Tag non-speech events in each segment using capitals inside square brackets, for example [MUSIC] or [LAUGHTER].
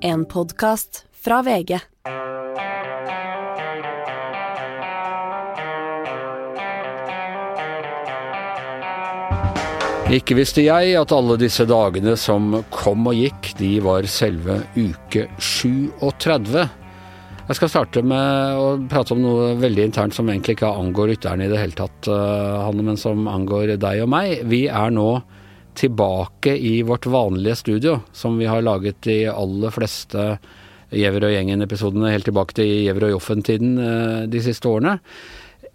En podkast fra VG. Ikke visste jeg at alle disse dagene som kom og gikk, de var selve uke 37. Jeg skal starte med å prate om noe veldig internt som egentlig ikke angår rytterne i det hele tatt, eh, Hanne, men som angår deg og meg. Vi er nå tilbake i vårt vanlige studio, som vi har laget de aller fleste Gjever og gjengen-episodene helt tilbake til Gjever og Joffen-tiden eh, de siste årene.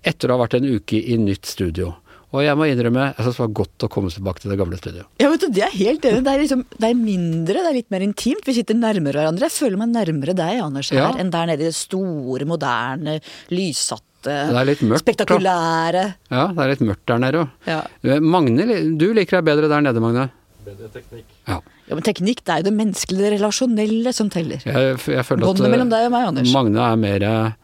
Etter å ha vært en uke i nytt studio. Og jeg må innrømme, jeg synes det var godt å komme tilbake til det gamle studioet. Ja, vet du, Det er helt enig. Det er, liksom, det er mindre, det er litt mer intimt. Vi sitter nærmere hverandre. Jeg føler meg nærmere deg, Anders, her, Ja. enn der nede i det store, moderne, lyssatte, Det er litt mørkt. da. spektakulære. Ja, det er litt mørkt der nede òg. Ja. Magne, du liker deg bedre der nede, Magne? Ja. ja, men teknikk, det er jo det menneskelige, det relasjonelle som teller. Jeg, jeg føler at Båndet mellom eh, deg og meg, Anders. Magne er mer eh,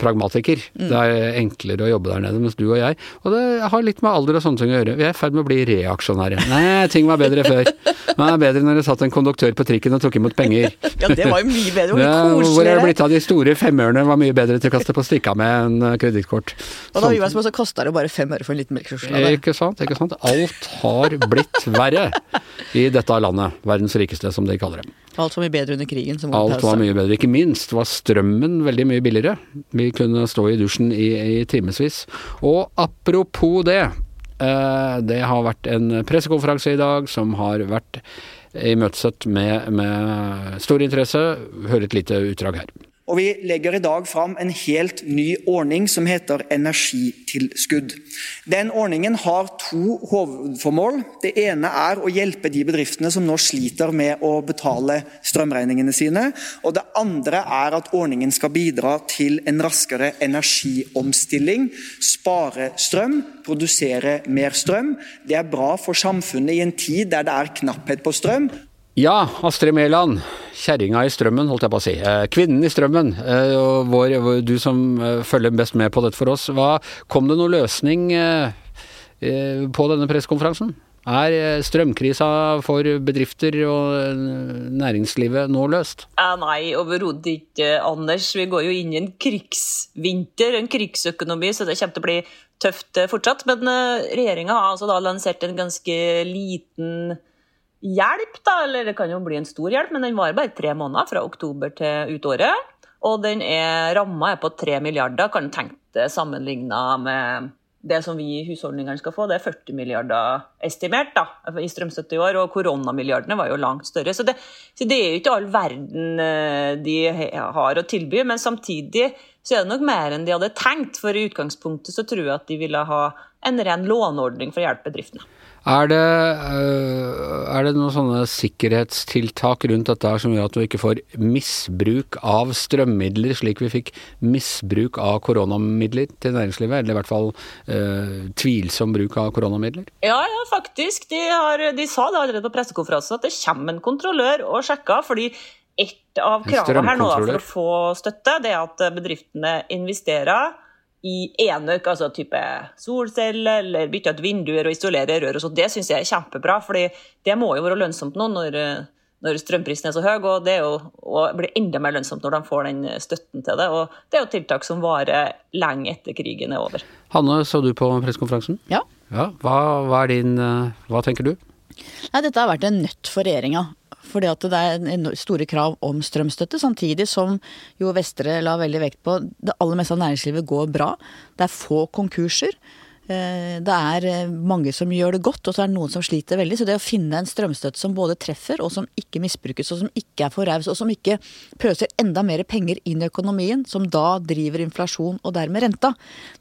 pragmatiker. Mm. Det er enklere å jobbe der nede, mens du og jeg Og det har litt med alder og sånne ting å gjøre. Vi er i ferd med å bli reaksjonære. Nei, ting var bedre før. Det er bedre når det satt en konduktør på trikken og tok imot penger. [LAUGHS] Ja, det var jo mye bedre. Ja, var hvor er det blitt av de store femørene? Var mye bedre til å kaste på stikka med enn eh, kredittkort. Og da vi var små, så kosta det bare fem øre for en liten melkesjokolade. Ikke sant, ikke sant. Alt har blitt verre i dette landet. Verdens rikeste, som de kaller det. Alt var mye bedre under krigen. Som Alt var mye bedre. Ikke minst var strømmen veldig mye billigere. Vi kunne stå i dusjen i, i timevis. Og apropos det. Eh, det har vært en pressekonferanse i dag som har vært imøtesett med, med stor interesse. Hør et lite utdrag her. Og vi legger i dag fram en helt ny ordning som heter energitilskudd. Den ordningen har to hovedformål. Det ene er å hjelpe de bedriftene som nå sliter med å betale strømregningene sine. Og det andre er at ordningen skal bidra til en raskere energiomstilling. Spare strøm, produsere mer strøm. Det er bra for samfunnet i en tid der det er knapphet på strøm. Ja, Astrid Mæland. Kjerringa i strømmen, holdt jeg på å si. Eh, Kvinnen i strømmen. eh, vår, du som eh, følger best med på dette for oss. Hva, kom det noen løsning på denne pressekonferansen? Er strømkrisa for bedrifter og næringslivet nå løst? Nei, overhodet ikke, Anders. Vi går jo inn i en krigsvinter, en krigsøkonomi, så det kommer til å bli tøft fortsatt. Men regjeringa har altså lansert en ganske liten hjelp, da. Eller det kan jo bli en stor hjelp, men den varer bare tre måneder, fra oktober til ut året. Og den er, ramma på tre milliarder, kan du tenke deg sammenligna med det som vi i husholdningene skal få, det er 40 milliarder estimert da, i strømstøtte i år, og koronamilliardene var jo langt større. Så det, så det er jo ikke all verden eh, de har å tilby, men samtidig så er det nok mer enn de hadde tenkt. For i utgangspunktet så tror jeg at de ville ha en ren låneordning for å hjelpe bedriftene. Er det, eh, er det noen sånne sikkerhetstiltak rundt dette her som gjør at du ikke får misbruk av strømmidler, slik vi fikk misbruk av koronamidler til næringslivet? Eller i hvert fall eh, tvilsom bruk av koronamidler? Ja, ja, faktisk. De, har, de sa det allerede på pressekonferansen at det kommer en kontrollør og sjekker. fordi et av kravene her nå da, for å få støtte, det er at bedriftene investerer i enøk, altså type solceller, eller bytte ut vinduer og isolere rør og sånt. Det syns jeg er kjempebra, fordi det må jo være lønnsomt nå når, når strømprisen er så høy, og det er jo, og blir enda mer lønnsomt når de får den støtten til det. Og det er jo tiltak som varer lenge etter krigen er over. Hanne, så du på pressekonferansen? Ja. Ja, hva, hva er din eh, Hva tenker du? Nei, dette har vært en nøtt for regjeringa. Fordi at det er store krav om strømstøtte, samtidig som jo Vestre la veldig vekt på det aller meste av næringslivet går bra. Det er få konkurser. Eh, Det er eh, mange som gjør det godt, og så er det noen som sliter veldig. Så det å finne en strømstøtte som både treffer, og som ikke misbrukes, og som ikke er for raus, og som ikke pøser enda mer penger inn i økonomien, som da driver inflasjon og dermed renta,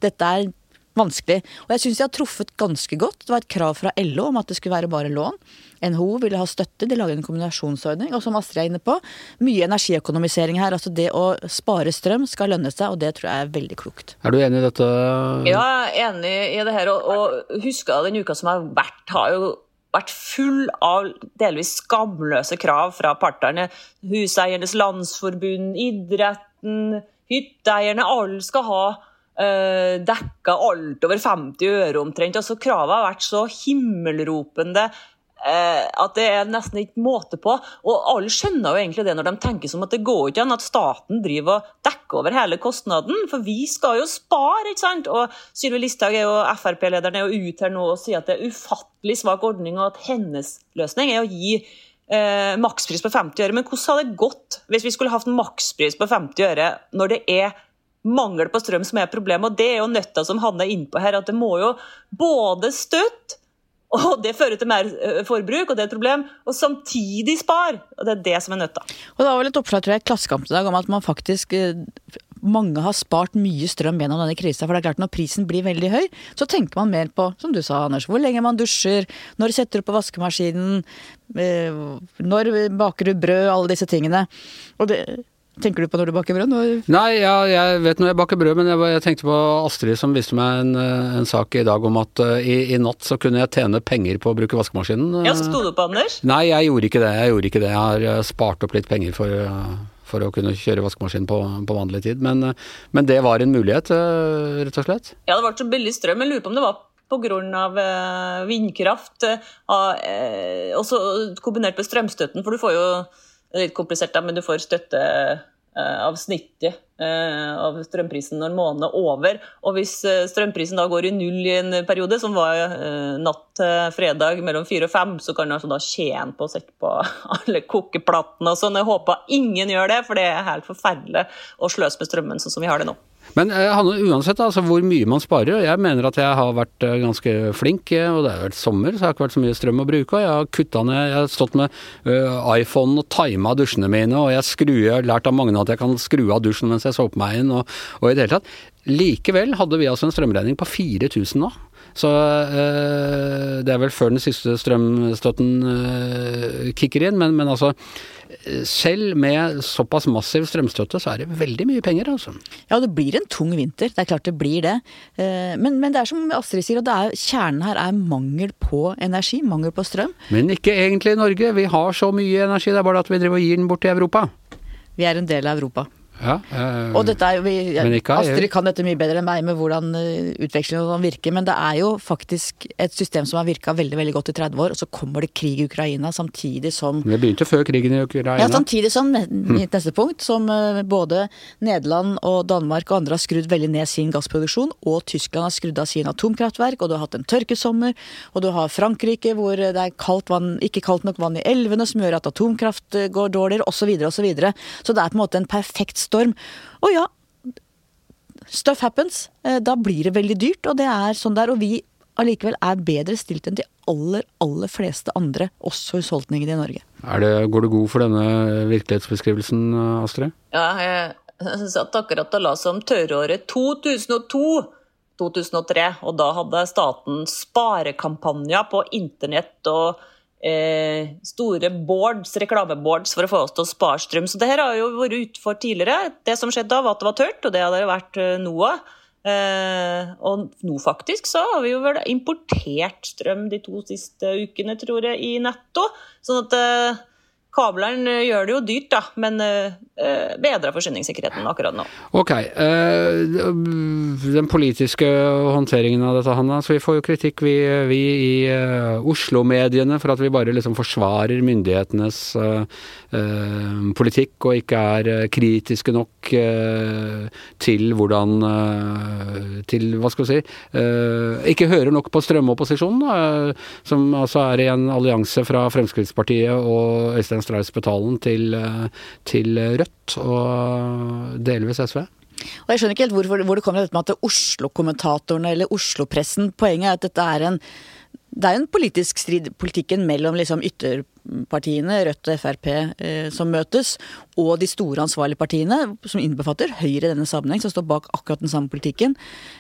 dette er vanskelig. Og jeg syns jeg har truffet ganske godt. Det var et krav fra LO om at det skulle være bare lån. NHO ville ha støtte, de laget en kombinasjonsordning. Og som Astrid er inne på, mye energiøkonomisering her. Altså det å spare strøm skal lønne seg, og det tror jeg er veldig klokt. Er du enig i dette? Ja, jeg er enig i det her. Og, og husker den uka som har vært, har jo vært full av delvis skamløse krav fra partene. Huseiernes landsforbund, idretten, hytteeierne. Alle skal ha uh, dekka alt over 50 øre omtrent. Altså, kravet har vært så himmelropende eh, at det er nesten ikke måte på. Og alle skjønner jo egentlig det når de tenker som at det går ikke an at staten driver og dekker over hele kostnaden, for vi skal jo spare, ikke sant? Og Sylvi Listhaug er jo Frp-lederen er jo ute her nå og sier at det er ufattelig svak ordning, og at hennes løsning er å gi eh, makspris på 50 øre. Men hvordan hadde det gått hvis vi skulle hatt makspris på 50 øre når det er mangel på strøm som er problemet? Og det er jo nøtta som Hanne er innpå her, at det må jo både støtte og det fører til mer forbruk, og det er et problem. Og samtidig spar. Og det er det som er nøtta. Og det var vel et oppslag tror jeg, i Klassekampen i dag om at man faktisk mange har spart mye strøm gjennom denne krisa. For det er klart når prisen blir veldig høy, så tenker man mer på, som du sa Anders, hvor lenge man dusjer, når du setter du på vaskemaskinen, når baker du brød, alle disse tingene. Og det, Tenker du på når du baker brød? Når... Nei, ja, jeg vet når jeg baker brød, men jeg, jeg, tenkte på Astrid som viste meg en, eh, en sak i dag om at uh, i, i, natt så kunne jeg tjene penger på å bruke vaskemaskinen. Ja, Sto du på, Anders? Nei, jeg gjorde ikke det. Jeg gjorde ikke det. Jeg har spart opp litt penger for, for å kunne kjøre vaskemaskin på, på vanlig tid. Men, men, det var en mulighet, rett og slett. Ja, det var så billig strøm. Jeg lurer på om det var pga. vindkraft. Også kombinert med strømstøtten, for du får jo det er litt komplisert, da, men du får støtte eh, av snittet eh, av strømprisen når måneden er over. Og hvis eh, strømprisen da går i null i en periode, som var natt til fredag mellom fire og fem, så kan du altså da tjene på å sette på [LAUGHS] alle kokeplatene og sånn. Jeg håper ingen gjør det, for det er helt forferdelig å sløse med strømmen sånn som vi har det nå. Men eh, Hanne, uansett altså, hvor mye man sparer, jeg mener at jeg har vært eh, ganske flink. Eh, og det har vært sommer, så det har ikke vært så mye strøm å bruke. og Jeg har kutta ned, jeg har stått med uh, iPhone og tima dusjene mine. Og jeg, har lært av mange at jeg kan skru av dusjen mens jeg sover meg inn. Og, og i det hele tatt. Likevel hadde vi altså en strømregning på 4000 nå. Så det er vel før den siste strømstøtten kicker inn, men, men altså selv med såpass massiv strømstøtte, så er det veldig mye penger, altså. Ja, det blir en tung vinter. Det er klart det blir det. Eh, men, men det er som Astrid sier, at kjernen her er mangel på energi. Mangel på strøm. Men ikke egentlig i Norge. Vi har så mye energi, det er bare at vi driver og gir den bort til Europa. Vi er en del av Europa. Ja, øh, og dette er jo, vi, Astrid kan dette mye bedre enn meg med hvordan eh, utvekslingen virker, men det er jo faktisk et system som har virka veldig veldig godt i 30 år, og så kommer det krig i Ukraina samtidig som Det begynte før krigen i Ukraina? Ja, samtidig som mitt neste punkt, som eh, både Nederland og Danmark og andre har skrudd veldig ned sin gassproduksjon, og Tyskland har skrudd av sin atomkraftverk, og du har hatt en tørkesommer, og du har Frankrike hvor det er kaldt vann, ikke kaldt nok vann i elvene som gjør at atomkraft går dårligere, osv., osv. Så, videre, og så, så det er på en måte en perfekt storm. Og ja, stuff happens. Eh, da blir det veldig dyrt, og det er sånn der. Og vi allikevel er bedre stilt enn de aller, aller fleste andre, også husholdningene i Norge. Det, går du god for denne virkelighetsbeskrivelsen, Astrid? Ja, jeg satt akkurat og la seg om tørråret 2002. 2003, og da hadde staten sparekampanjer på internett og eh, store boards, reklameboards for å få oss til å spare strøm. Så det her har jo vært utfor tidligere. Det som skjedde da, var at det var tørt, og det hadde jo vært eh, noe. Eh, og nå faktisk så har vi jo vel importert strøm de to siste ukene, tror jeg, i netto. Sånn at eh, Kableren eh, gjør det jo dyrt, da, men uh, bedrer forsyningssikkerheten akkurat nå. Ok. Den politiske håndteringen av dette, Hanna. Så vi får jo kritikk, vi, vi i Oslo-mediene, for at vi bare liksom forsvarer myndighetenes politikk og ikke er kritiske nok til hvordan Til, hva skal vi si Ikke hører nok på strømopposisjonen, da, som altså er i en allianse fra Fremskrittspartiet og Øystein Strauss-Betalen til, eh, til Rødt og delvis SV. Og Jeg skjønner ikke helt hvor, hvor det kommer dette med at Oslo-kommentatorene eller Oslo-pressen Poenget er at dette er en det er jo en politisk strid, politikken mellom liksom ytterpartiene, Rødt og Frp, eh, som møtes, og de store ansvarlige partiene, som innbefatter Høyre i denne sammenheng, som står bak akkurat den samme politikken.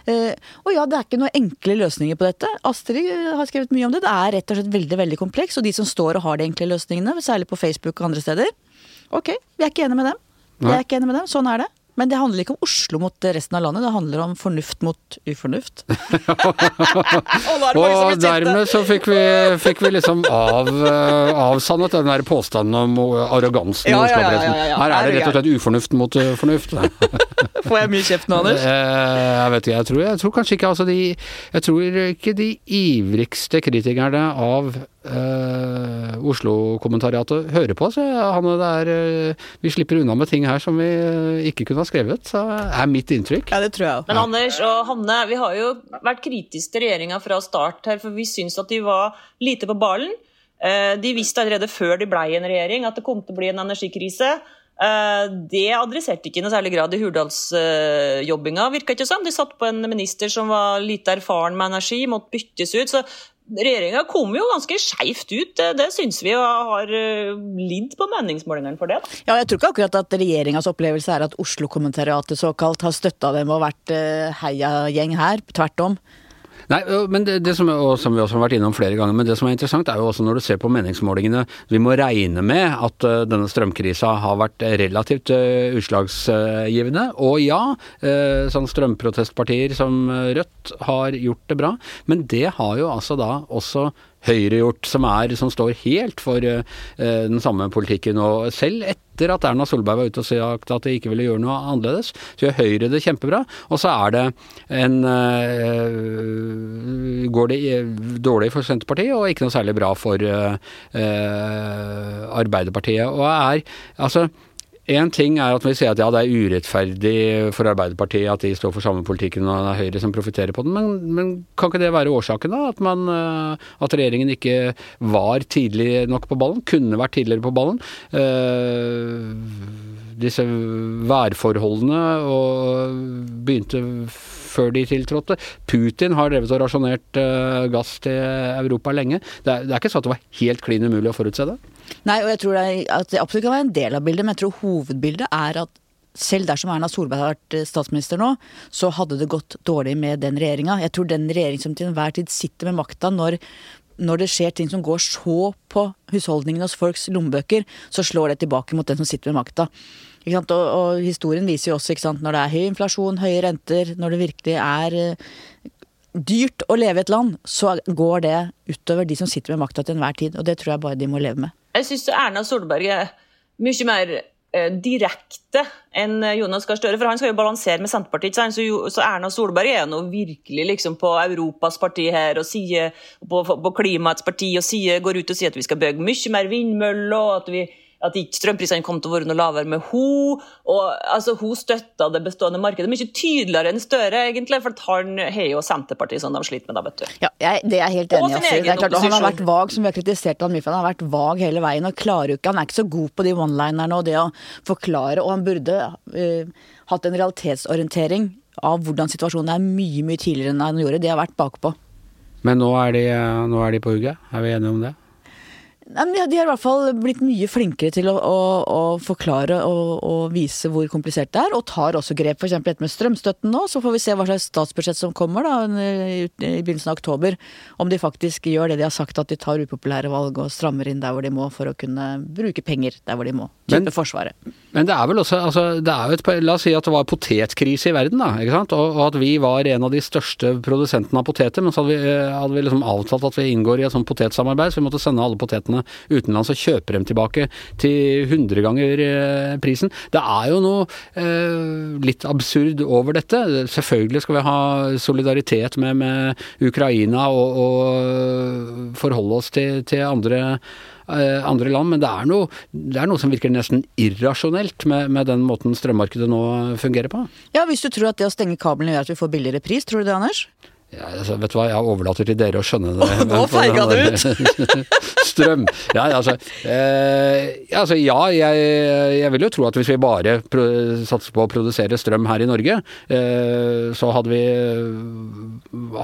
Eh, og ja, det er ikke noen enkle løsninger på dette. Astrid har skrevet mye om det. Det er rett og slett veldig veldig kompleks, og de som står og har de enkle løsningene, særlig på Facebook og andre steder, ok, vi er ikke enige med dem. Vi er ikke enige med dem, Sånn er det. Men det handler ikke om Oslo mot resten av landet, det handler om fornuft mot ufornuft. [LAUGHS] og dermed så fikk vi, fikk vi liksom av, uh, avsannet den der påstanden om arrogansen i ja, Oslo-pressen. Ja, ja, Her er det rett og slett ufornuft mot uh, fornuft. [LAUGHS] Får jeg mye kjeft nå, Anders? Eh, Jeg vet ikke, jeg tror, jeg tror kanskje ikke altså de Jeg tror ikke de ivrigste kritikerne av eh, Oslo-kommentariatet hører på. Så han det er eh, Vi slipper unna med ting her som vi ikke kunne ha skrevet, så er mitt inntrykk. Ja, det tror jeg også. Men Anders og Hanne, vi har jo vært kritiske til regjeringa fra start her, for vi syns at de var lite på ballen. Eh, De visste allerede før de ble en regjering at det kom til å bli en energikrise. Eh, Det adresserte ikke i noe særlig grad i Hurdalsjobbinga, virka ikke som. De satt på en minister som var lite erfaren med energi, måtte byttes ut. så Regjeringa kom jo ganske skeivt ut, det, det syns vi, og har eh, lidd på meningsmålingene for det. da. Ja, jeg tror ikke akkurat at regjeringas opplevelse er at Oslo-kommentariatet såkalt har støtta dem og vært eh, heiagjeng her. Tvert om. Nei, men det, det som, og som vi også har vært innom flere ganger, men det som er interessant er jo også når du ser på meningsmålingene, vi må regne med at uh, denne strømkrisa har vært relativt uh, utslagsgivende. Og ja, uh, sånn strømprotestpartier som Rødt har gjort det bra, men det har jo altså da også Høyre gjort, som, som står helt for uh, den samme politikken. Og selv etter at Erna Solberg var ute og sagt at de ikke ville gjøre noe annerledes, så gjør Høyre det kjempebra. Og så er det en uh, Går det dårlig for Senterpartiet, og ikke noe særlig bra for uh, Arbeiderpartiet. Og er altså en ting er at vi sier at ja, det er urettferdig for Arbeiderpartiet at de står for samme politikken og det er Høyre som profitterer på den, men, men kan ikke det være årsaken, da? At, man, øh, at regjeringen ikke var tidlig nok på ballen? Kunne vært tidligere på ballen? Uh, disse værforholdene og begynte før de tiltrådte. Putin har drevet og rasjonert uh, gass til Europa lenge. Det er, det er ikke sånn at det var helt klin umulig å forutse det. Nei, og jeg tror det, at det absolutt kan være en del av bildet, men jeg tror hovedbildet er at selv dersom Erna Solberg har vært eh, statsminister nå, så hadde det gått dårlig med den regjeringa. Jeg tror den regjering som til enhver tid sitter med makta når, når det skjer ting som går så på husholdningene hos folks lommebøker, så slår det tilbake mot den som sitter med makta. Og, og historien viser jo også sant? når det er høy inflasjon, høye renter, når det virkelig er eh, dyrt å leve i et land, så går det utover de som sitter med makta til enhver tid. Og det tror jeg bare de må leve med. Jeg syns Erna Solberg er mye mer eh, direkte enn Jonas Gahr Støre, for han skal jo balansere med Senterpartiet. Så, så Erna Solberg er nå virkelig liksom på Europas parti her, og sier, på, på klimaets parti, og sier, går ut og sier at vi skal bygge mye mer vindmøller, at vi at strømprisene kom til å være noe lavere med henne. og altså, Hun støtta det bestående markedet mye tydeligere enn Støre, egentlig, for han har jo Senterpartiet som de sliter med. da, vet du. Ja, jeg, det er jeg helt enig i. Det er klart, Han har vært vag, som vi har kritisert han mye for. Han har vært vag hele veien og klarer jo ikke Han er ikke så god på de one-linerne og det å forklare, og han burde uh, hatt en realitetsorientering av hvordan situasjonen er mye, mye tidligere enn han gjorde. Det har vært bakpå. Men nå er de, nå er de på hugget. Er vi enige om det? De, har- i hvert fall blitt mye flinkere til å, å, å forklare og, og vise hvor komplisert det er, og tar også grep. F.eks. dette med strømstøtten nå, så får vi se hva slags statsbudsjett som kommer da, i i begynnelsen av oktober. Om de faktisk gjør det de har sagt, at de tar upopulære valg og strammer inn der hvor de må for å kunne bruke penger der hvor de må. Men- Forsvaret. Men det er vel også altså, det er jo et, La oss si at det var potetkrise i verden, da. ikke sant? Og, og at vi var en av de største produsentene av poteter. Men så hadde vi, eh, hadde vi liksom avtalt at vi inngår i et sånt potetsamarbeid, så vi måtte sende alle potetene utenlands og kjøper dem tilbake til 100 ganger eh, prisen. Det er jo noe eh, litt absurd over dette. Selvfølgelig skal vi ha solidaritet med, med Ukraina og, og forholde oss til, til andre eh, andre land, men det er, noe, det er noe som virker nesten irrasjonelt med, med den måten strømmarkedet nå fungerer på. Ja, hvis du tror at det å stenge kablene gjør at vi får billigere pris, tror du det, Anders? Ja, altså, vet du hva, jeg overlater til dere å skjønne det. Nå men feiga det ut. [LAUGHS] Strøm. Ja, altså, eh, altså ja, jeg, jeg vil jo tro at hvis vi bare satser på å produsere strøm her i Norge, eh, så hadde vi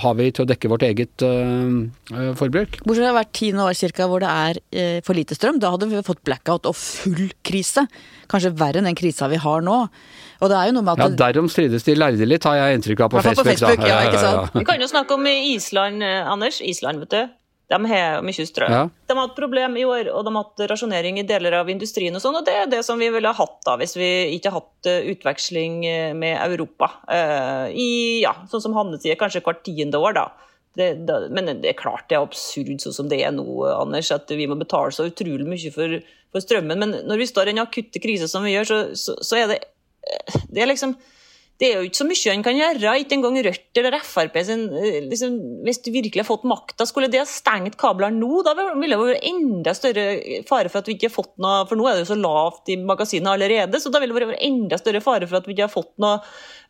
har vi til å dekke vårt eget eh, forbruk. Bortsett fra hvert tiende år cirka hvor det er eh, for lite strøm. Da hadde vi fått blackout og full krise. Kanskje verre enn den krisa vi har nå. Og det er jo noe med at... Ja, derom strides de lærde litt, har jeg inntrykk av på Facebook. på Facebook. Ja, ikke sant? Vi kan jo snakke om Island, eh, Anders. Island, vet du. De har mye strøm. Ja. De har hatt problem i år, og de har hatt rasjonering i deler av industrien. og sånn, og Det er det som vi ville ha hatt da, hvis vi ikke har hatt eh, utveksling eh, med Europa. Eh, I, ja, sånn som Hanne sier, kanskje hvert tiende år, da. Det, da. Men det er klart det er absurd sånn som det er nå, Anders, at vi må betale så utrolig mye for, for strømmen. Men når vi står i en akutte krise som vi gjør, så, så, så er det Det er liksom det er jo ikke så mye han kan gjøre. Ikke engang Rødt eller Frp sin, eh, liksom, Hvis du virkelig har fått makta, skulle det ha stengt kablene nå? Da ville det vært enda større fare for at vi ikke har fått noe For nå er det jo så lavt i magasinet allerede, så da ville det vært enda større fare for at vi ikke har fått noe,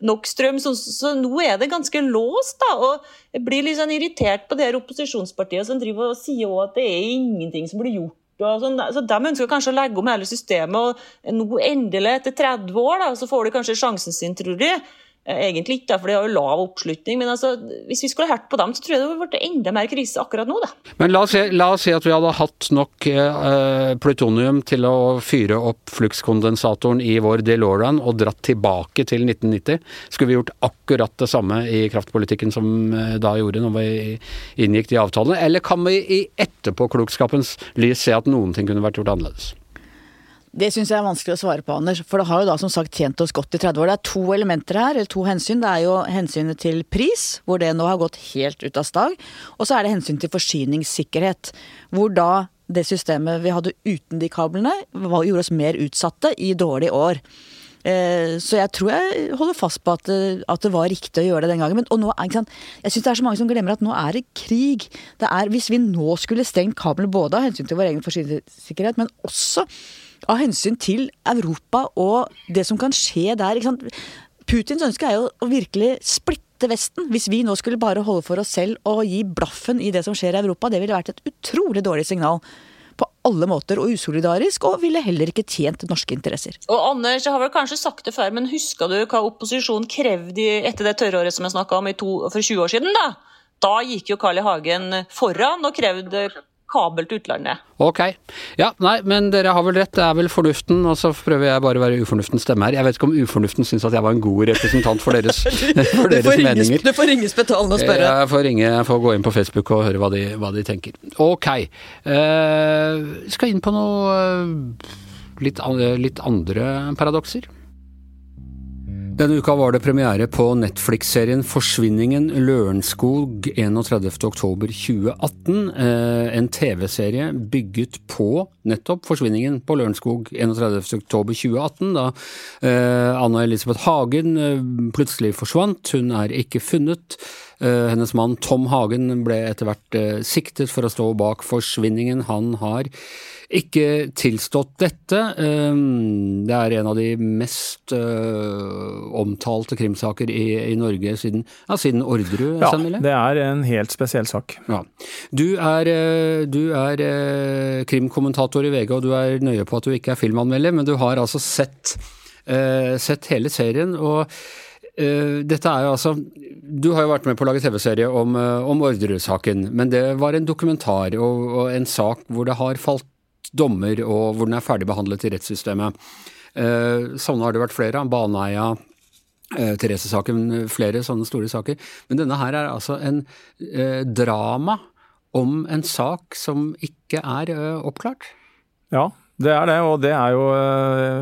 nok strøm. Så, så, nå er det ganske låst, da. Og jeg blir litt sånn irritert på det her opposisjonspartiet som driver og sier at det er ingenting som blir gjort Sånn. Så De ønsker kanskje å legge om hele systemet, og nå endelig, etter 30 år, da, så får de kanskje sjansen sin, tror de. Eh, egentlig ikke, for de har jo lav oppslutning. Men altså, hvis vi skulle hørt på dem, så tror jeg det hadde vært enda mer krise akkurat nå. Da. Men la oss, si, la oss si at vi hadde hatt nok eh, plutonium til å fyre opp flukskondensatoren i vår DeLorean og dratt tilbake til 1990. Skulle vi gjort akkurat det samme i kraftpolitikken som eh, da gjorde når vi inngikk de avtalene? Eller kan vi i etterpåklokskapens lys se at noen ting kunne vært gjort annerledes? Det syns jeg er vanskelig å svare på, Anders. For det har jo da som sagt tjent oss godt i 30 år. Det er to elementer her, eller to hensyn. Det er jo hensynet til pris, hvor det nå har gått helt ut av stag. Og så er det hensyn til forsyningssikkerhet, hvor da det systemet vi hadde uten de kablene, gjorde oss mer utsatte i dårlige år. Eh, så jeg tror jeg holder fast på at, at, det var riktig å gjøre det den gangen. Men, og nå, jeg syns det er så mange som glemmer at nå er det krig. Det er, hvis vi nå skulle stengt kablene både av hensyn til vår egen forsyningssikkerhet, men også av hensyn til Europa og det som kan skje der. Putins ønske er jo å virkelig splitte Vesten. Hvis vi nå skulle bare holde for oss selv og gi blaffen i det som skjer i Europa, det ville vært et utrolig dårlig signal på alle måter og usolidarisk, og ville heller ikke tjent norske interesser. Og Anders, jeg har vel kanskje sagt det før, men husker du hva opposisjonen krevde etter det tørråret som jeg snakka om to, for 20 år siden? Da Da gikk jo Carl I. Hagen foran og krevde kabel til utlandet. Ok. Ja, nei, men dere har vel rett, det er vel fornuften, og så prøver jeg bare å være ufornuftens stemme her. Jeg vet ikke om ufornuften syns at jeg var en god representant for deres, [LAUGHS] for deres du meninger. Du får ringe Spetalen og spørre. Jeg får ringe, jeg får gå inn på Facebook og høre hva de, hva de tenker. Ok. Uh, skal inn på noe uh, litt, litt andre paradokser. Denne uka var det premiere på Netflix-serien Forsvinningen Lørenskog 31.10.2018. Eh, en TV-serie bygget på nettopp forsvinningen på Lørenskog 31.10.2018, da eh, Anna Elisabeth Hagen eh, plutselig forsvant. Hun er ikke funnet. Hennes mann Tom Hagen ble etter hvert siktet for å stå bak forsvinningen. Han har ikke tilstått dette. Ehm, det er en av de mest uh, omtalte krimsaker i, i Norge siden, ja, siden Orderud, ja, det er en helt spesiell sak. Ja. Du er, eh, du er uh, krimkommentator i VG, og du er nøye på at du ikke er filmanmelder, men du har altså sett, sett hele serien. og dette er jo altså Du har jo vært med på å lage TV-serie om, om Orderud-saken, men det var en dokumentar og, og, en sak hvor det har falt dommer, og hvor den er ferdigbehandlet i rettssystemet. Eh, sånne har det vært flere. Baneheia, eh, Therese-saken, flere sånne store saker. Men denne her er altså en eh, drama om en sak som ikke er oppklart. Ja, det er det, og det er jo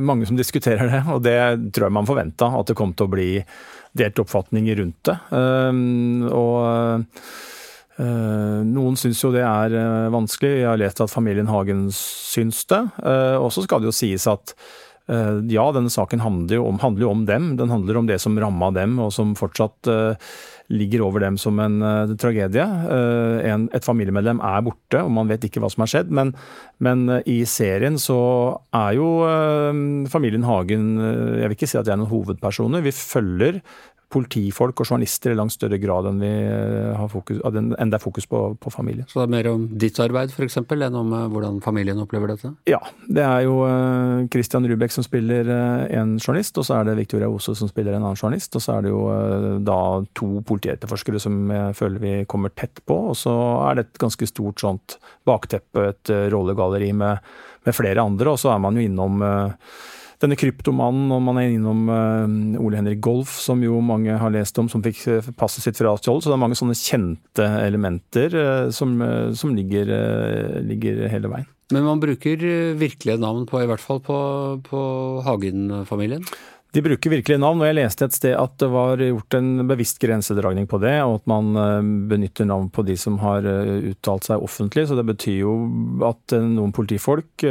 mange som diskuterer det. Og det tror jeg man forventa, at det kom til å bli delt oppfatninger rundt det. Og noen syns jo det er eh, vanskelig. Jeg har lest at familien Hagen syns det. Eh, og så skal det jo sies at ja, denne saken handler jo, om, handler jo om, dem. Den handler om det som ramma dem, og som fortsatt ligger over dem som en tragedie. En, et familiemedlem er borte, og man vet ikke hva som har skjedd. Men, men i serien så er jo familien Hagen Jeg vil ikke si at de er noen hovedpersoner. Vi følger politifolk og journalister i langt større grad enn, vi eh, har fokus, enn det er fokus på, på familie. Så det er mer om ditt arbeid f.eks., enn om uh, hvordan familien opplever dette? Ja. Det er jo uh, Christian Rubek som spiller en journalist, og så er det Victoria Ose som spiller en annen journalist. Og så er det jo da to politietterforskere som jeg føler vi kommer tett på. Og så er det et ganske stort sånt bakteppe, et rollegalleri med, med, flere andre. Og så er man jo innom denne kryptomannen, og man er innom uh, Ole Henrik Golf, som jo mange har lest om, som fikk eh, passet sitt frastjålet. Så det er mange sånne kjente elementer uh, som, som ligger, ligger, hele veien. Men man bruker virkelige navn på, i hvert fall på, på Hagen-familien? De bruker virkelig navn, og jeg leste et sted at det var gjort en bevisst grensedragning på det, og at man eh, benytter navn på de som har eh, uttalt seg offentlig. Så det betyr jo at eh, noen politifolk,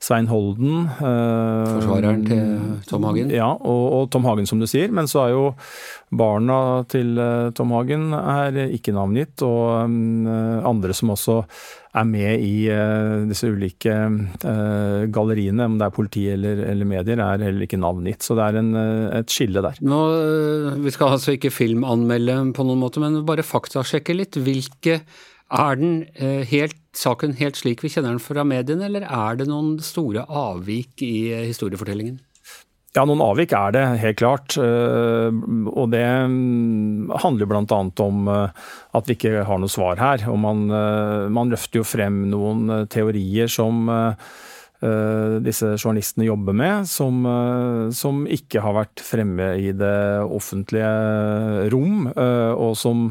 Svein Holden Forsvareren til Tom Hagen? Ja, og, og, Tom Hagen, som du sier. Men så er jo barna til Tom Hagen er ikke navngitt, og andre som også er med i uh, disse ulike uh, galleriene, om det er politi eller, eller, medier, er heller ikke navngitt. Så det er en, uh, et skille der. Nå, vi skal altså ikke filmanmelde på noen måte, men bare faktasjekke litt. Hvilke er den helt, saken helt slik vi kjenner den fra mediene, eller er det noen store avvik i historiefortellingen? Ja, noen avvik er det, helt klart. Eh, og det mm, handler bl.a. om eh, at vi ikke har noe svar her. Og man, eh, man løfter jo frem noen teorier som disse journalistene jobber med, som, som, ikke har vært fremme i det offentlige rom, og som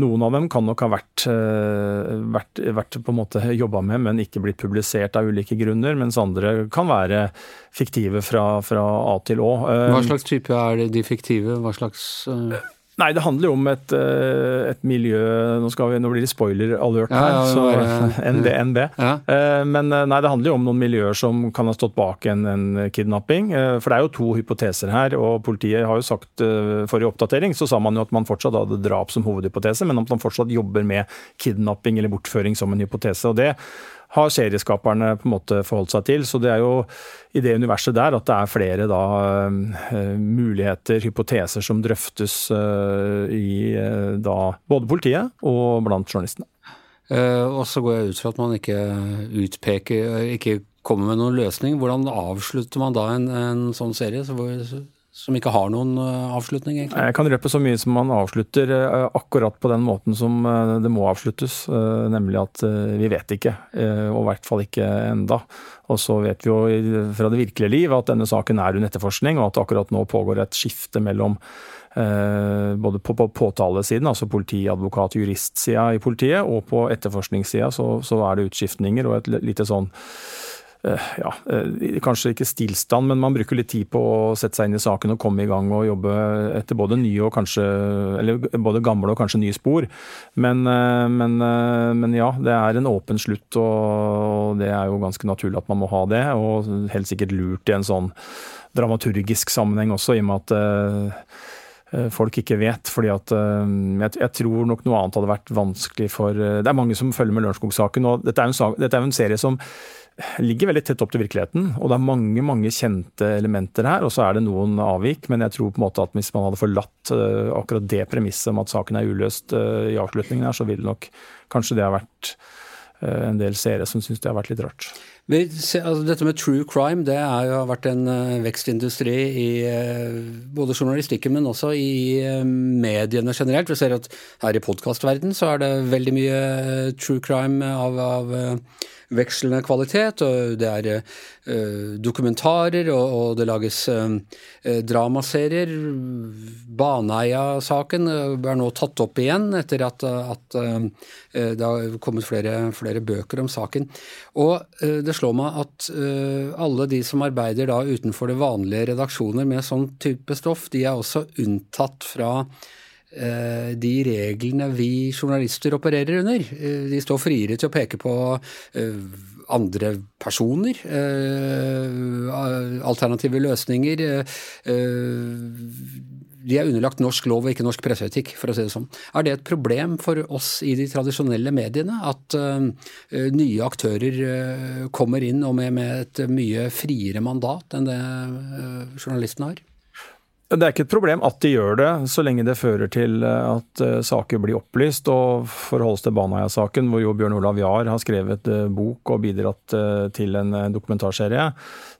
noen av dem kan nok ha vært, eh, vært, vært på en måte jobba med, men ikke blitt publisert av ulike grunner. Mens andre kan være fiktive fra, fra A til Å. Hva eh, slags type er de fiktive? Hva slags uh... Nei, det handler jo om et, eh, et miljø Nå, vi, nå, blir det spoiler-alert her, ja, ja, så [LAUGHS] NB, NB. Ja. Eh, men eh, nei, det handler jo om noen miljøer som kan ha stått bak en, en, kidnapping. For det er jo to hypoteser her, og politiet har jo sagt Forrige oppdatering så sa man jo at man fortsatt hadde drap som hovedhypotese, men at man fortsatt jobber med kidnapping eller bortføring som en hypotese. og det har serieskaperne på en måte forholdt seg til. Så det er jo i det universet der at det er flere da, uh, muligheter, hypoteser, som drøftes uh, i uh, da, både politiet og blant journalistene. og så går jeg ut fra at man ikke utpeker, ikke kommer med noen løsning. Hvordan avslutter man da en, en sånn serie? Så som ikke har noen eh, avslutning, egentlig? Jeg kan røpe så mye som man avslutter eh, akkurat på den måten som eh, det må avsluttes. Nemlig at vi vet ikke, og i hvert fall ikke enda. Og så vet vi jo fra det virkelige liv at denne saken er under etterforskning, og at akkurat nå pågår et skifte mellom både på, påtalesiden, altså politi, advokat, juristsida i politiet, og på etterforskningssida så, så er det utskiftninger og et lite sånn ja, eh, kanskje ikke stillstand, men man bruker litt tid på å sette seg inn i saken og komme i gang og jobbe etter både kanskje både gamle og kanskje nye spor. Men, eh, men, men ja, det er en åpen slutt, og det er jo ganske naturlig at man må ha det. Og helt sikkert lurt i en sånn dramaturgisk sammenheng også, i og med at folk ikke vet. fordi at jeg, tror nok noe annet hadde vært vanskelig for Det er mange som følger med Lørenskog-saken, og dette er, er en serie som ligger veldig tett opp til virkeligheten. Og det er mange mange kjente elementer her, og så er det noen avvik. Men jeg tror på en måte at hvis man hadde forlatt uh, akkurat det premisset om at saken er uløst uh, i avslutningen her, så ville nok kanskje det ha vært uh, en del seere som syns det har vært litt rart. Altså, dette med true crime det har jo vært en vekstindustri i både journalistikken, men også i mediene generelt. Vi ser at her i podkastverdenen så er det veldig mye true crime av, av vekslende kvalitet. og Det er uh, dokumentarer, og, og, det lages uh, dramaserier. Baneheia-saken er nå tatt opp igjen etter at, at uh, det har kommet flere, flere, bøker om saken. Og det slår meg at alle de som arbeider da utenfor det vanlige redaksjoner med sånn type stoff, de er også unntatt fra de reglene vi journalister opererer under. Eh, de står friere til å peke på eh, andre personer, alternative løsninger. De er underlagt norsk lov og ikke norsk presseetikk, for å si det sånn. Er det et problem for oss i de tradisjonelle mediene at nye aktører kommer inn og med, et mye friere mandat enn det journalistene har? Det er ikke et problem at de gjør det, så lenge det fører til eh, at uh, saker blir opplyst. Og for å holde oss til Baneheia-saken, hvor jo Bjørn Olav Jahr har skrevet uh, bok og bidratt til en dokumentarserie,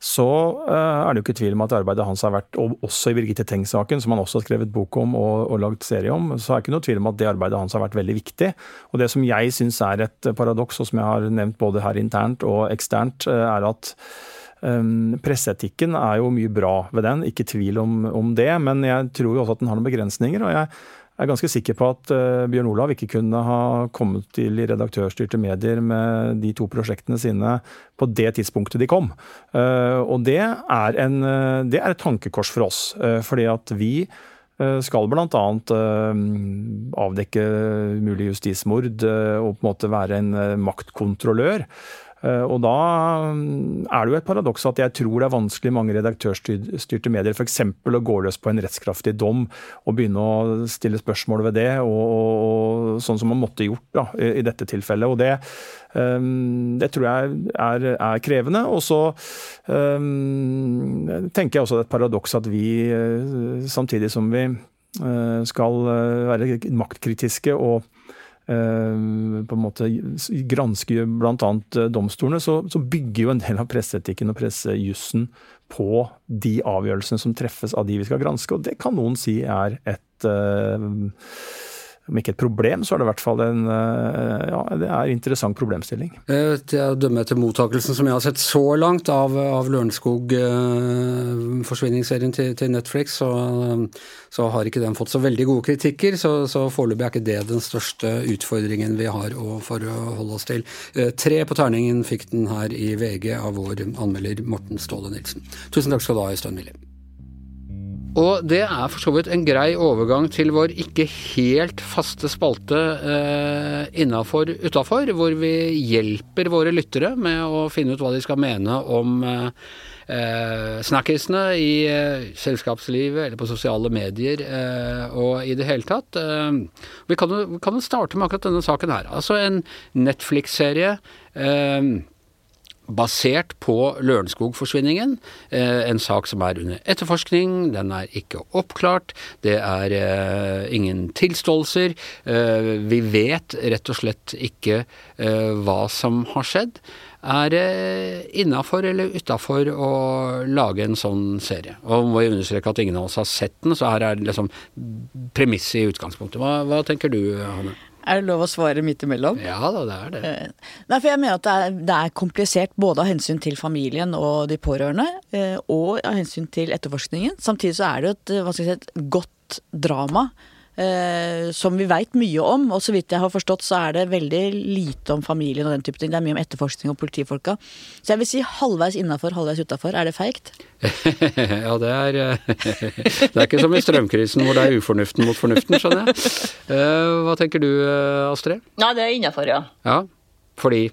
så er det jo ikke tvil om at arbeidet hans har vært, og også i Birgitte Tengs-saken, som han også har skrevet bok om og, og lagd serie om, så er det ikke noe tvil om at det arbeidet hans har vært veldig viktig. Og det som jeg syns er et paradoks, og som jeg har nevnt både her internt og eksternt, er at presseetikken er jo mye bra ved den, ikke tvil om, om, det. Men jeg tror jo også at den har noen begrensninger. Og jeg er ganske sikker på at uh, Bjørn Olav ikke kunne ha kommet til i redaktørstyrte medier med de to prosjektene sine på det tidspunktet de kom. Uh, og det er, en, uh, det er et tankekors for oss. fordi at vi skal bl.a. avdekke mulig justismord og på en måte være en maktkontrollør. Eh, og da mm, er det jo et paradoks at jeg tror det er vanskelig i mange redaktørstyrte medier f.eks. å gå løs på en rettskraftig dom og begynne å stille spørsmål ved det, og, og, sånn som man måtte gjort da, i, dette tilfellet. Og det, um, det tror jeg er, er krevende. Og så um, tenker jeg også det er et paradoks at vi, eh, samtidig som vi skal være maktkritiske og Eh, på en måte granske bl.a. Eh, domstolene, så, så, bygger jo en del av presseetikken og pressejussen på de avgjørelsene som treffes av de vi skal granske. Og det kan noen si er et uh, om ikke et problem, så er det i hvert fall en eh, ja, det er interessant problemstilling. Eh, til å dømme etter mottakelsen som jeg har sett så langt av, av Lørenskog-forsvinningsserien til, til, Netflix, så, så, har ikke den fått så veldig gode kritikker. Så, så foreløpig er ikke det den største utfordringen vi har å, for å holde oss til. Eh, tre på terningen fikk den her i VG av vår anmelder Morten Ståle Nilsen. Tusen takk skal du ha, Øystein Millie. Og det er for så vidt en grei overgang til vår ikke helt faste spalte eh, innafor utafor, hvor vi hjelper våre lyttere med å finne ut hva de skal mene om eh, eh snakkisene i eh, selskapslivet eller på sosiale medier eh, og i det hele tatt. Eh, vi kan, jo, starte med akkurat denne saken her. Altså en Netflix-serie. Eh, basert på Lørenskog-forsvinningen. Eh, en sak som er under etterforskning, den er ikke oppklart. Det er eh, ingen tilståelser. Eh, vi vet rett og slett ikke hva som har skjedd. Er det innafor eller utafor å lage en sånn serie? Og må jeg understreke at ingen av oss har sett den, så her er det liksom premisset i utgangspunktet. Hva, hva tenker du, Hanne? Er det lov å svare midt imellom? Ja da, det er det. Eh, nei, for jeg mener at det er, det er, komplisert både av hensyn til familien og de pårørende, eh, og av hensyn til etterforskningen. Samtidig så er det jo et, hva skal jeg si, et godt drama eh, som vi veit mye om. Og så vidt jeg har forstått, så er det veldig lite om familien og den type ting. Det er mye om etterforskning og politifolka. Så jeg vil si halvveis innafor, halvveis utafor. Er det feigt? [LAUGHS] ja, det er eh, Det er ikke som i strømkrisen hvor det er ufornuften mot fornuften, skjønner jeg. Eh, hva tenker du, eh, Astrid? Nei, det er innafor, ja. ja. Fordi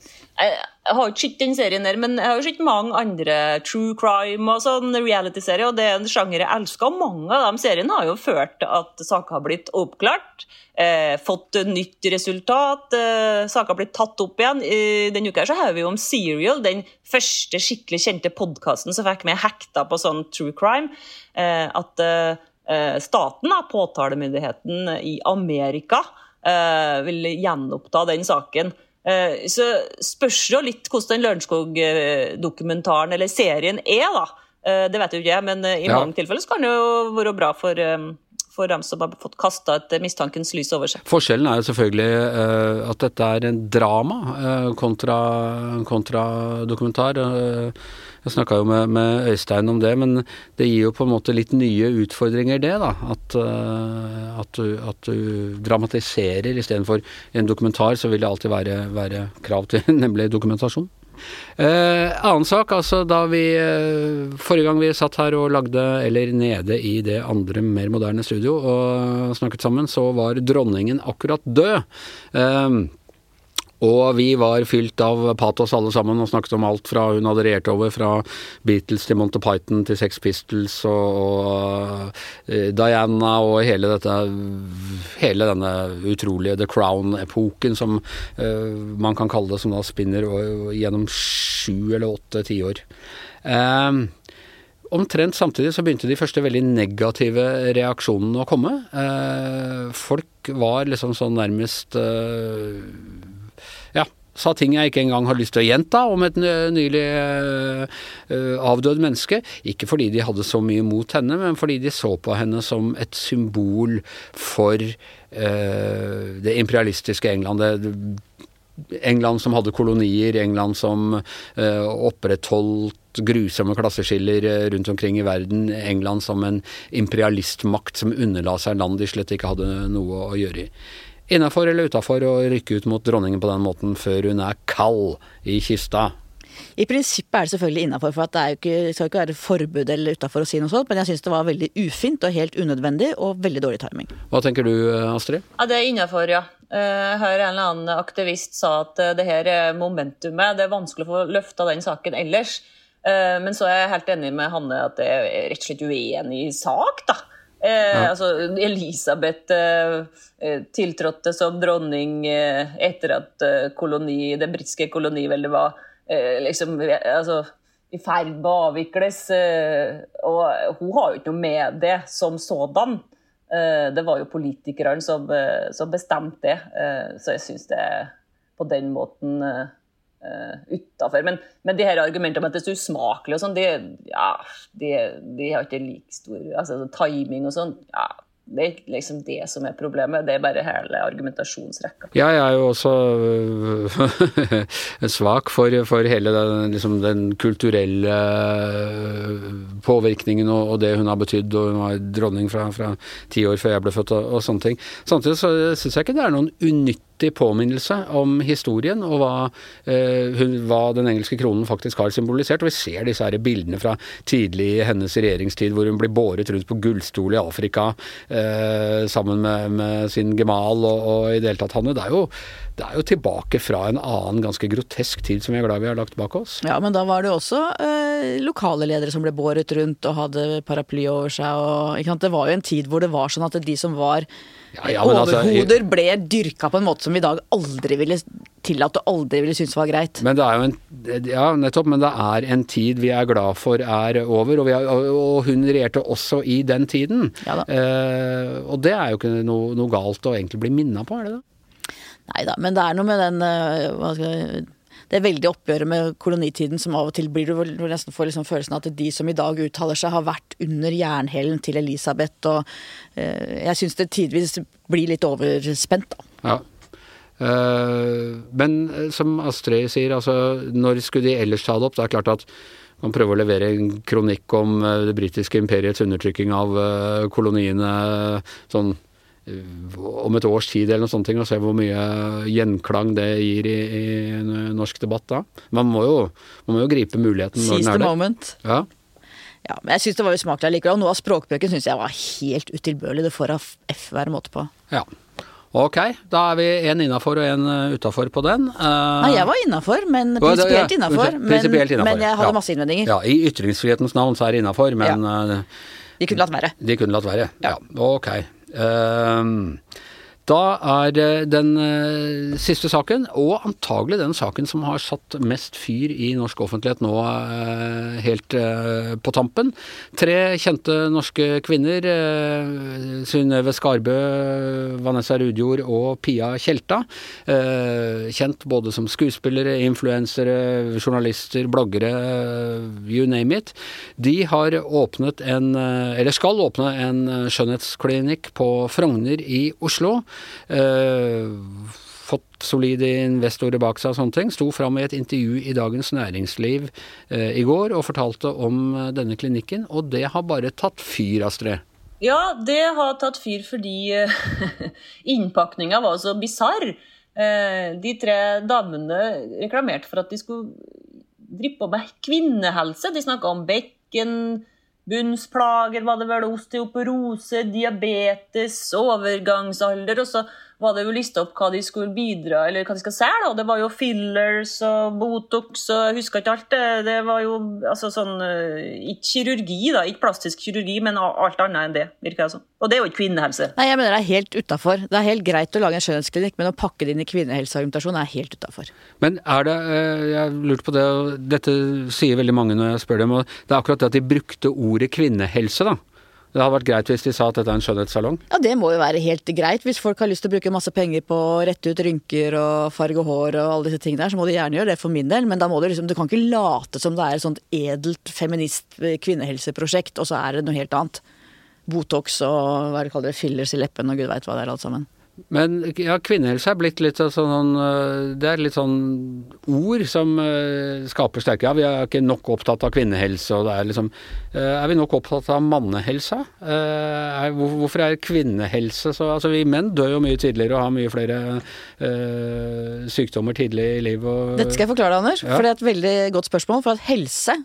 jeg har ikke sett den serien der, men jeg har jo sett mange andre true crime og sånn reality-serier, og det er en sjanger jeg elsker. Og mange av de seriene har jo ført til at saker har blitt oppklart, eh, fått nytt resultat, eh, saker har blitt tatt opp igjen. I denne uka så har vi jo om Serial, den første skikkelig kjente podkasten som fikk meg hekta på sånn true crime. Eh, at eh, staten, påtalemyndigheten i Amerika, eh, vil gjenoppta den saken. Eh, så spørs det jo litt hvordan den Lørenskog-dokumentaren eller serien er, da. Eh, det vet jo ikke jeg, men eh, i ja. mange tilfeller så kan det jo være bra for for dem som har fått kasta et mistankens lys over seg. Forskjellen er jo selvfølgelig uh, at dette er en drama uh, kontra, kontra, dokumentar. Uh, jeg snakka jo med, med, Øystein om det, men det gir jo på en måte litt nye utfordringer, det. da, At, at, du, at du, dramatiserer istedenfor en dokumentar, så vil det alltid være, være krav til [LAUGHS] nemlig dokumentasjon. Eh, annen sak, altså da vi eh, Forrige gang vi satt her og lagde, eller nede i det andre, mer moderne studio og snakket sammen, så var dronningen akkurat død. Eh, og vi var fylt av patos alle sammen og snakket om alt fra hun hadde regjert over fra Beatles til Monty Python til Sex Pistols og, og uh, Diana og hele dette Hele denne utrolige The Crown-epoken som uh, man kan kalle det, som da spinner og, gjennom sju eller åtte tiår. Um, Omtrent samtidig så begynte de første veldig negative reaksjonene å komme. folk var liksom sånn nærmest ja, sa ting jeg ikke engang har lyst til å gjenta om et nylig uh, avdød menneske. Ikke fordi de hadde så mye mot henne, men fordi de så på henne som et symbol for uh, det imperialistiske England. England som hadde kolonier, England som opprettholdt grusomme klasseskiller rundt omkring i verden, England som en imperialistmakt som underla seg land de slett ikke hadde noe å gjøre i. Innafor eller utafor å rykke ut mot dronningen på den måten før hun er kald i kista? I prinsippet er det selvfølgelig innafor, for det ikke, skal ikke være forbud eller utafor å si noe sånt. Men jeg syns det var veldig ufint og helt unødvendig og veldig dårlig timing. Hva tenker du Astrid? Ja, Det er innafor, ja. Jeg eh, hører en eller annen aktivist sa at eh, det her er momentumet. Det er vanskelig å få løfta den saken ellers. Eh, men så er jeg helt enig med Hanne at det er rett og slett uenig i sak, da. Ja. altså, Elisabeth tiltrådte som dronning etter at koloni, det britiske koloniveldet var Eh, liksom, altså, i ferd med å avvikles. Eh, og hun har jo ikke noe med det som sådan. Eh, det var jo politikerne som, som bestemte det, så jeg syns det er på den måten uh, utafor. Men, men, de her argumentene om at det er så usmakelig og sånn, det, ja, det, det, har ikke like stor altså, Timing og sånn, ja, det er ikke liksom det som er problemet, det er bare hele argumentasjonsrekka. Ja, jeg er jo også øh, [LAUGHS] svak for, for hele den, liksom, den, kulturelle øh, påvirkningen og, og, det hun har betydd, og hun var dronning fra, fra ti år før jeg ble født og, og sånne ting. Samtidig så syns jeg ikke det er noen unyttig nyttig påminnelse om historien og hva, eh, hun, hva, den engelske kronen faktisk har symbolisert. Og vi ser disse her bildene fra tidlig i hennes regjeringstid hvor hun blir båret rundt på gullstol i Afrika eh, sammen med, med, sin gemal og, og i det hele tatt Hanne. Det er jo det er jo tilbake fra en annen ganske grotesk tid som vi er glad vi har lagt bak oss. Ja, men da var det også eh, lokale ledere som ble båret rundt og hadde paraply over seg. Og, det var jo en tid hvor det var sånn at de som var ja, ja, altså, overhoder ble dyrka på en måte som vi i dag aldri ville tillatt og aldri ville synes var greit. Men det er jo en, ja, nettopp, men det er en tid vi er glad for er over, og, er, og hun regjerte også i den tiden. Ja, eh, og det er jo ikke noe, noe galt å egentlig bli minna på, er det det? Nei da, men det er noe med den eh, hva skal jeg det veldige oppgjøret med kolonitiden som av og til blir du nesten får liksom følelsen av at de som i dag uttaler seg, har vært under jernhælen til Elisabeth. Og eh, jeg syns det tidvis blir litt overspent, da. Ja. Uh, men eh, som Astrid sier, altså når skulle de ellers ta det opp? Det er klart at man prøver å levere en kronikk om det britiske imperiets undertrykking av koloniene sånn om et års tid eller noe sånt, og se hvor mye gjenklang det gir i, i norsk debatt da. Man må jo, man må jo gripe muligheten når den er der. moment. Ja. ja. men jeg syns det var usmakelig likevel. Noe av språkbøken syns jeg var helt utilbørlig. Det får av F være måte på. Ja. Ok, da er vi én innafor og én eh, utafor på den. Uh, Nei, jeg var innafor, men prinsipielt innafor. Men, men, jeg hadde ja. masse innvendinger. Ja, I ytringsfrihetens navn så er det innafor, men ja. De kunne latt være. De kunne latt være, ja. ja. Ok. Um, Da er den uh, siste saken, og antagelig den saken som har satt mest fyr i norsk offentlighet nå uh, helt på tampen. Tre kjente norske kvinner, Synnøve Skarbø, Vanessa Rudjord og Pia Tjelta. kjent både som skuespillere, influensere, journalister, bloggere, you name it. De har åpnet en, eller skal åpne en skjønnhetsklinikk på Frogner i Oslo. Uh, fått solide investorer bak seg og sånne ting. Sto fram i et intervju i Dagens Næringsliv uh, i går og fortalte om uh, denne klinikken, og det har bare tatt fyr, Astrid. Ja, det har tatt fyr fordi [LAUGHS] innpakninga var så bisarr. De tre damene reklamerte for at de skulle drive på med kvinnehelse. De snakka om bekken, bunnsplager, var det vel, osteoporose, diabetes, overgangsalder. og så var det jo lista opp hva de skulle bidra, eller hva de skal selge. Det var jo fillers og Botox og jeg husker ikke alt. Det Det var jo altså sånn eh, Ikke kirurgi, da, ikke plastisk kirurgi, men alt annet enn det, virker det som. Og det er jo ikke kvinnehelse. Nei, jeg mener det er helt utafor. Det er helt greit å lage en skjønnhetsklinikk, men å pakke det inn i kvinnehelseargumentasjon er helt utafor. Men er det eh, Jeg lurte på det, og dette sier veldig mange når jeg spør dem, og det er akkurat det at de brukte ordet kvinnehelse, da. Det hadde vært greit hvis de sa at dette er en skjønnhetssalong? Ja, det må jo være helt greit. Hvis folk har lyst til å bruke masse penger på å rette ut rynker og farge hår og alle disse tingene der, så må de gjerne gjøre det for min del. Men da må du liksom, du kan ikke late som det er et sånt edelt feminist kvinnehelseprosjekt, og så er det noe helt annet. Botox og hva det kaller det, fillers i leppen og gud veit hva det er alt sammen. Men ja, kvinnehelse er blitt litt sånn øh, Det er litt sånn ord som øh, skaper sterke Ja, vi er ikke nok opptatt av kvinnehelse, og det er liksom øh, Er vi nok opptatt av mannehelsa? Eh, er, hvorfor er kvinnehelse så Altså, vi menn dør jo mye tidligere og har mye flere sykdommer tidlig i livet og Dette skal jeg forklare deg, Anders. Ja. For det er et veldig godt spørsmål. For at helse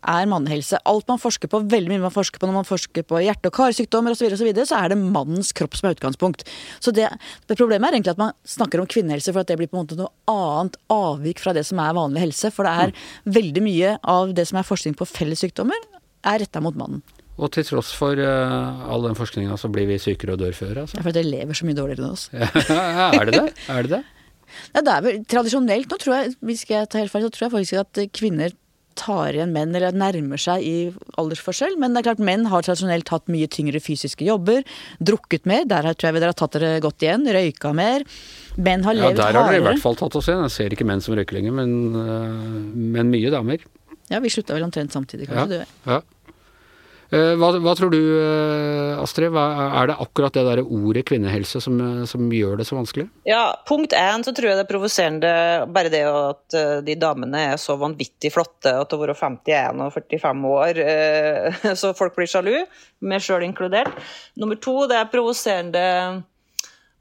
er mannehelse. Alt man forsker på, veldig mye man forsker på når man forsker på hjerte- og karsykdommer osv., så, og så, videre, så er det mannens kropp som er utgangspunkt. Så det, det Problemet er egentlig at man snakker om kvinnehelse for at det blir på en måte noe annet avvik fra det som er vanlig helse. For det er veldig mye av det som er forskning på fellessykdommer, er retta mot mannen. Og til tross for uh, all den forskninga så blir vi sykere og dør før, altså. Det for dere lever så mye dårligere enn oss. [LAUGHS] er det det? Er det det? Ja, det er vel tradisjonelt, nå tror jeg, hvis jeg tar helt feil, så tror jeg faktisk at kvinner tar igjen menn, eller nærmer seg i aldersforskjell. Men det er klart, menn har tradisjonelt hatt mye tyngre fysiske jobber, drukket mer, der tror jeg dere har tatt dere godt igjen, røyka mer. Menn har Ja, levd der har dere i hvert fall tatt oss igjen. Jeg ser ikke menn som røyker lenger, men, øh, men mye damer. Ja, vi slutta vel omtrent samtidig, Ja. kanskje. du. ja. Eh, Hva, hva tror du, eh, Astrid? Er det akkurat det der ordet kvinnehelse som, eh, som gjør det så vanskelig? Ja, punkt én så tror jeg det er provoserende bare det at de damene er så vanvittig flotte at å være 51 og 45 år, [LAUGHS] så folk blir sjalu, meg sjøl inkludert. Nummer to, det er provoserende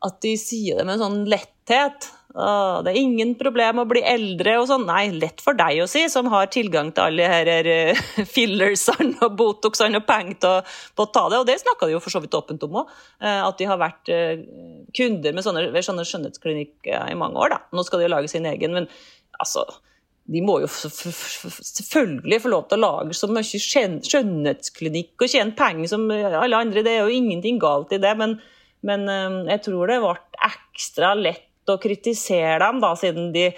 at de sier det med en sånn letthet. Det er ingen problem å bli eldre og sånn. Nei, lett for deg å si, som har tilgang til alle her eh, [LAUGHS] fillersene og botoxene og penger til på å ta det. Og det snakka de jo for så vidt åpent om òg, at de har vært eh, kunder med sånne, ved sånne skjønnhetsklinikker i mange år. Da. Nå skal de jo lage sin egen, men altså de må jo selvfølgelig få lov til å lage så mye skjønnhetsklinikk og tjene penger som alle andre. Det er jo ingenting galt i det, men, men eh, jeg tror det ble ekstra lett å kritisere dem, da, siden de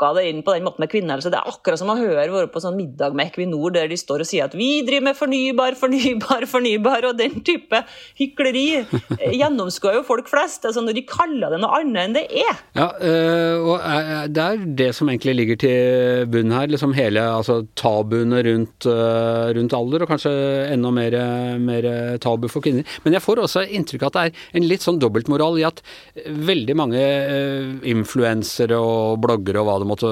pakka det inn på den måten med kvinnehelse. Det er akkurat som å høre være på sånn middag med Equinor der de står og sier at vi driver med fornybar, fornybar, fornybar, og den type hykleri [LAUGHS] gjennomskuer jo folk flest. Altså når de kaller det noe annet enn det er. Ja, eh, og eh, det er det som egentlig ligger til bunn her. liksom Hele altså, tabuene rundt, eh, rundt alder, og kanskje enda mer, mer tabu for kvinner. Men jeg får også inntrykk av at det er en litt sånn dobbeltmoral i at veldig mange influensere og bloggere og hva det måtte,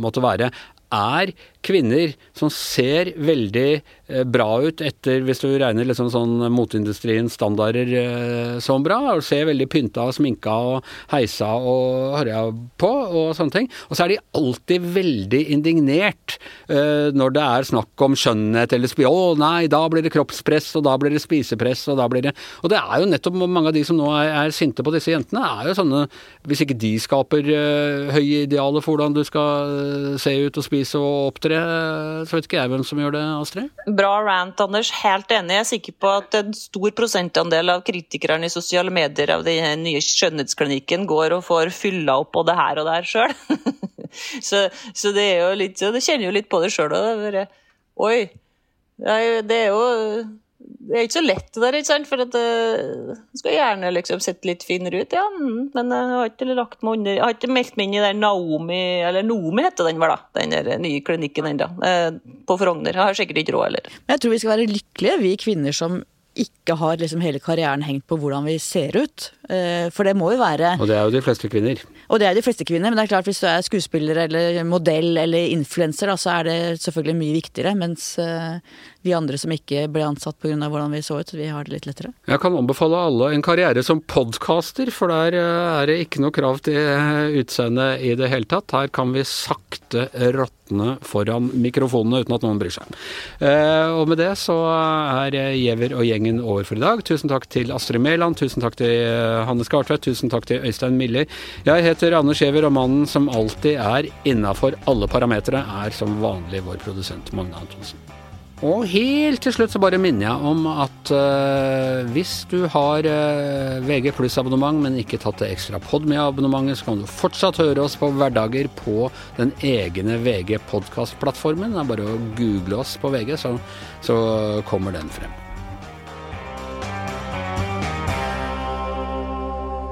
måtte være, er kvinner som ser veldig eh, bra ut etter, hvis du regner liksom sånn motindustriens standarder eh, som bra, og ser veldig pynta og sminka og heisa og harja på og sånne ting. Og så er de alltid veldig indignert eh, når det er snakk om skjønnhet eller spi... Å nei, da blir det kroppspress, og da blir det spisepress, og da blir det Og det er jo nettopp mange av de som nå er, er sinte på disse jentene, er jo sånne Hvis ikke de skaper høye idealer for hvordan du skal se ut og spise og opptre, så vet ikke jeg hvem som gjør det, Astrid? Bra rant, Anders. Helt enig. Jeg er sikker på at en stor prosentandel av kritikerne i sosiale medier av den nye skjønnhetsklinikken går og får fylla opp både her og der sjøl. [LAUGHS] så, så det er jo litt Det kjenner jo litt på det sjøl òg. Oi. Det er jo- det er ikke så lett det der, ikke sant? For at uh, skal gjerne liksom sett litt finere ut, ja. mm, Men jeg har ikke lagt meg under Jeg har ikke meldt meg inn i den Naomi Eller Nomi heter den vel, da. Den der nye klinikken ennå. Uh, på Frogner. Jeg har sikkert ikke råd heller. Men jeg tror vi skal være lykkelige, vi kvinner som ikke har liksom hele karrieren hengt på hvordan vi ser ut. Eh, For det må jo være Og det er jo de fleste kvinner. Og det er de fleste kvinner, men det er klart hvis du er skuespiller eller modell eller influenser, så er det selvfølgelig mye viktigere. Mens eh, vi andre som ikke ble ansatt pga. hvordan vi så ut, vi har det litt lettere. Jeg kan anbefale alle en karriere som podcaster, for der eh, er det ikke noe krav til utseende i det hele tatt. Her kan vi sakte råtne foran mikrofonene uten at noen bryr seg. Og med det så er Gjever Giæver og gjengen over for i dag. Tusen takk til Astrid Mæland, tusen takk til Hanne Skartvedt, tusen takk til Øystein Milli. Jeg heter Anne Skjever, og mannen som alltid er innafor alle parametere, er som vanlig vår produsent Magne Antonsen. Og helt til slutt så bare minner jeg om at uh, hvis du har uh, VG pluss-abonnement, men ikke tatt det ekstra Podme-abonnementet, så kan du fortsatt høre oss på hverdager på den egne VG podkast-plattformen. Det er bare å google oss på VG, så, så kommer den frem.